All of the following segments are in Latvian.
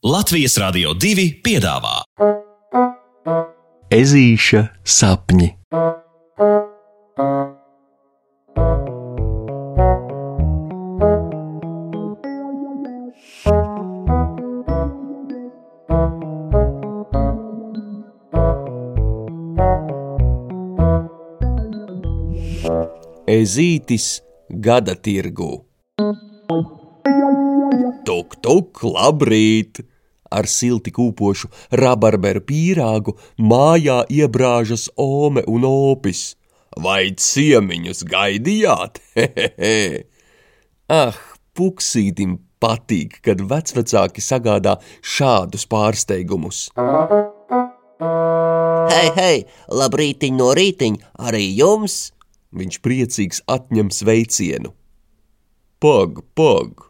Latvijas Rādio 2 piedāvā Ezīša sapņi. Ezītis gada tirgū. Tuk, tuk, labrīt! Ar silti kūpošu rabarberu pīrāgu mājā iebrāžas ome un opis. Vai ciemiņus gaidījāt? Hehehe! ah, puksītim patīk, kad vecvecāki sagādā šādus pārsteigumus. Hei, hei, labrītiņ no rītiņa, arī jums! Viņš priecīgs atņem sveicienu. Pag, pag!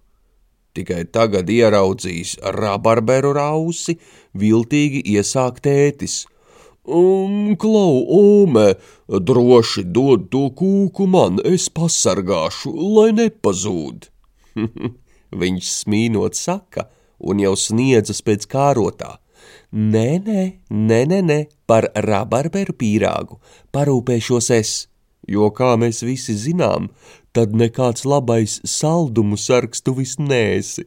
Tikai tagad ieraudzījis rabarberu rausi, viltīgi iesāk tētis. Um, klau, ome, droši dod to kūku man, es pasargāšu, lai nepazūd. Viņš smīnot saka un jau sniedzas pēc kārotā. Nē, nē, nē, nē, nē, par rabarberu pīrāgu parūpēšos es, jo, kā mēs visi zinām, tad nekāds labais saldumu sargs tu vis nēsi.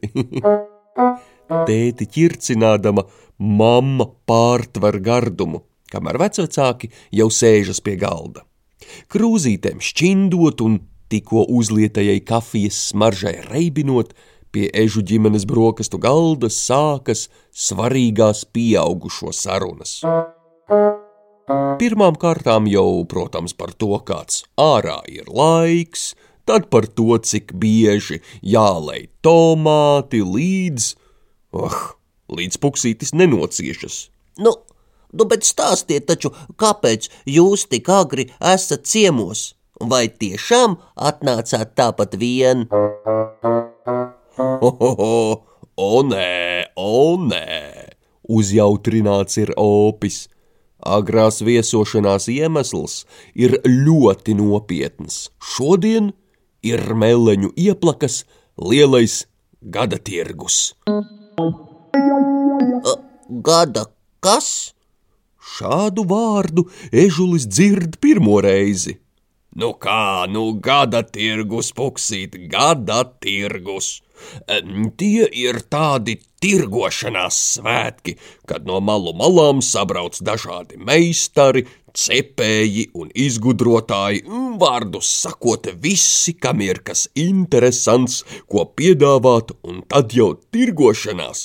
Tēti ķircinādama, mamma pārtver gardumu, kamēr vecvecāki jau sēžas pie galda. Krūzītēm šķindot un tikko uzlietajai kafijas smaržai reibinot, pie ežu ģimenes brokastu galda sākas svarīgās pieaugušo sarunas. Pirmām kārtām jau, protams, par to, kāds ārā ir laiks, tad par to, cik bieži jālej tomāti līdz, ah, līdz puksītis nenociešas. Nu, nu, bet stāstiet taču, kāpēc jūs tik agri esat ciemos? Vai tiešām atnācāt tāpat vien? Ho, ho, ho, o nē, o nē, uzjautrināts ir opis. Agrās viesošanās iemesls ir ļoti nopietns. Šodien ir meleņu ieplakas lielais gada tirgus. Gada kas? Šādu vārdu ežulis dzird pirmo reizi. Nu kā, nu gada tirgus, puksīt, gada tirgus. Tie ir tādi tirgošanās svētki, kad no malu malām sabrauc dažādi meistari, cepēji un izgudrotāji, vārdu sakot, visi, kam ir kas interesants, ko piedāvāt, un tad jau tirgošanās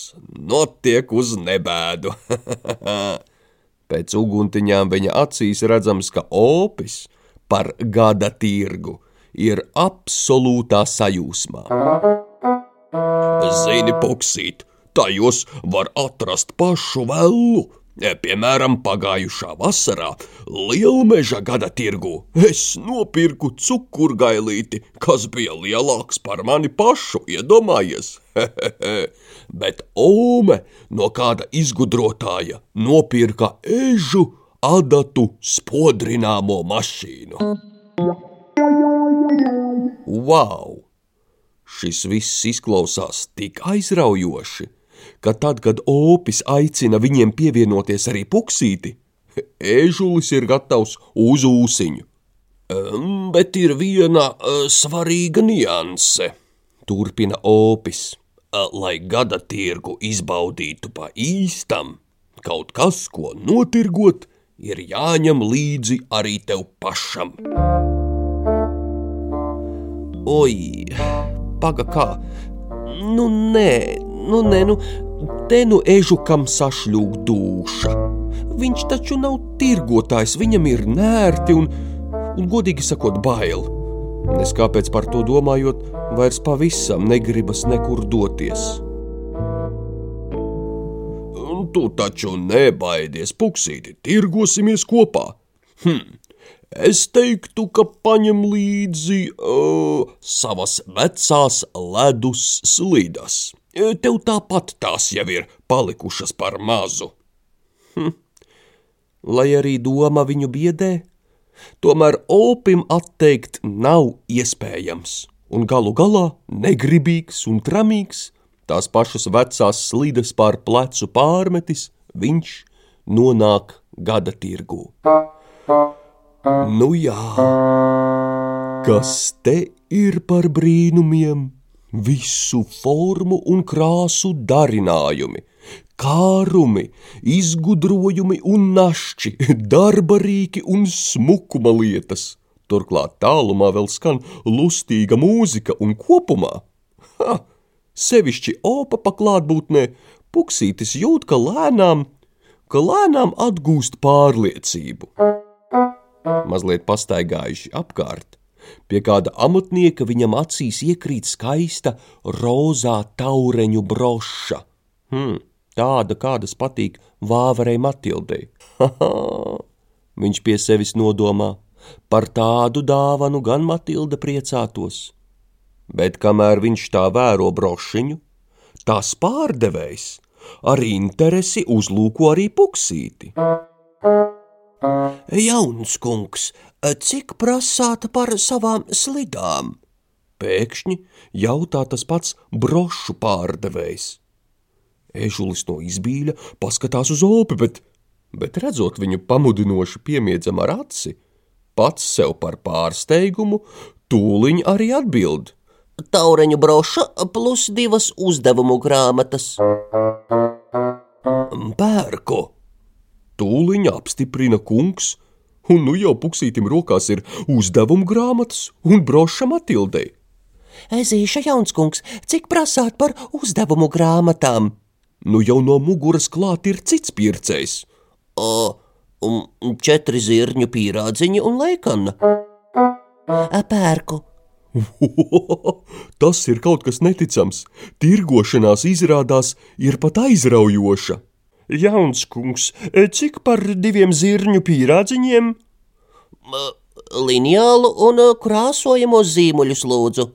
notiek uz nebēdu. Pēc uguntiņām viņa acīs redzams, ka opis par gada tirgu ir absolūtā sajūsmā. Zini, puksīt, tajos var atrast pašu vellu. Piemēram, pagājušā vasarā Lielmeža gada tirgu es nopirku cukurgailīti, kas bija lielāks par mani pašu, iedomājies. Bet Ome no kāda izgudrotāja nopirka ežu adatu spodrināmo mašīnu. Wow! Šis viss izklausās tik aizraujoši, ka tad, kad opis aicina viņiem pievienoties arī puksīti, ežulis ir gatavs uz ūsiņu. Bet ir viena uh, svarīga nianse, turpina opis. Uh, lai gada tirgu izbaudītu pa īstam, kaut kas, ko notirgot, ir jāņem līdzi arī tev pašam. Oi, paga kā, nu nē, nu nē, nu te nu ežukam sašļūg dūša. Viņš taču nav tirgotājs, viņam ir nērti un, un godīgi sakot, bail. Es kāpēc par to domājot, vairs pavisam negribas nekur doties. Tu taču nebaidies, puksīti, tirgosimies kopā. Hm, Es teiktu, ka paņem līdzi uh, savas vecās ledus slīdas. Tev tāpat tās jau ir palikušas par mazu. Hm. Lai arī doma viņu biedē, tomēr opim atteikt nav iespējams, un galu galā negribīgs un tramīgs, tās pašas vecās slides pār plecu pārmetis, viņš nonāk gada tirgū. Nu jā, kas te ir par brīnumiem? Visu formu un krāsu darinājumi, kārumi, izgudrojumi un našķi, darba rīki un smukuma lietas. Turklāt tālumā vēl skan lustīga mūzika un kopumā. Ha! Sevišķi opa paklātbūtnē, puksītis jūt, ka lēnām, ka lēnām atgūst pārliecību. Mazliet pastaigājuši apkārt, pie kāda amatnieka viņam acīs iekrīt skaista rozā taureņu broša. Hmm, tāda, kādas patīk vāvarei Matildei. Viņš pie sevis nodomā Par tādu dāvanu gan Matilda priecātos. Bet kamēr viņš tā vēro brošiņu, tās pārdevējs ar interesi uzlūko arī puksīti. Jauns kungs, cik prasāta par savām slidām? Pēkšņi jautā tas pats brošu pārdevējs. Ežulis no izbīļa paskatās uz opi, bet, bet redzot viņu pamudinoši piemiedzam ar aci, pats sev par pārsteigumu, tūliņ arī atbild. Taureņu broša plus divas uzdevumu grāmatas. Pērko! Tūliņ apstiprina kungs, un nu jau puksītim rokās ir uzdevumu grāmatas un broša Matildei. Ezīša jaunskungs, cik prasāt par uzdevumu grāmatām? Nu jau no muguras klāt ir cits pircējs. O, un četri zirņu pīrādziņi un leikana. Pērku. Tas ir kaut kas neticams. Tirgošanās izrādās ir pat aizraujoša. Jauns kungs, cik par diviem zirņu pīrādziņiem? Lineālu un krāsojamo zīmuļus lūdzu.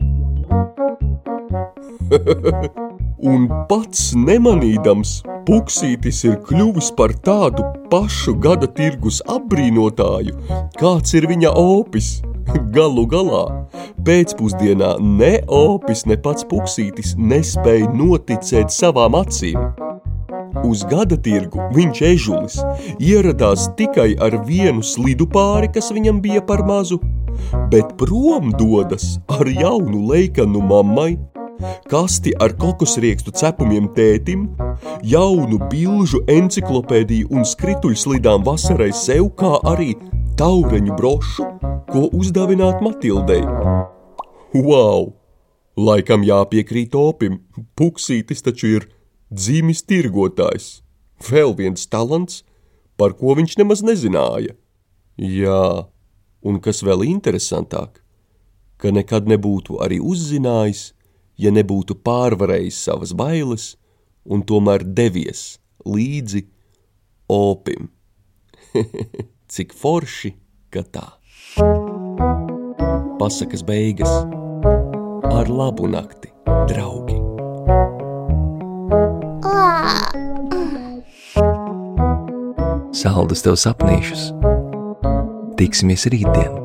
un pats nemanīdams, Puksītis ir kļuvis par tādu pašu gada tirgus apbrīnotāju, kāds ir viņa opis. Galu galā, pēcpusdienā ne opis, ne pats puksītis nespēja noticēt savām acīm. Uz gada tirgu viņš ežulis ieradās tikai ar vienu slidu pāri, kas viņam bija par mazu, bet prom dodas ar jaunu leikanu mammai kasti ar kokosriekstu cepumiem tētim, jaunu bilžu enciklopēdiju un skrituļslidām vasarai sev, kā arī taureņu brošu, ko uzdāvināt Matildei. Wow! Laikam jāpiekrīt opim, puksītis taču ir dzīmis tirgotājs. Vēl viens talants, par ko viņš nemaz nezināja. Jā, un kas vēl interesantāk, ka nekad nebūtu arī uzzinājis, ja nebūtu pārvarējis savas bailes un tomēr devies līdzi opim. Cik forši, ka tā. Pasakas beigas ar labu nakti, draugi. Saldus tev sapnīšus. Tiksimies rītdien!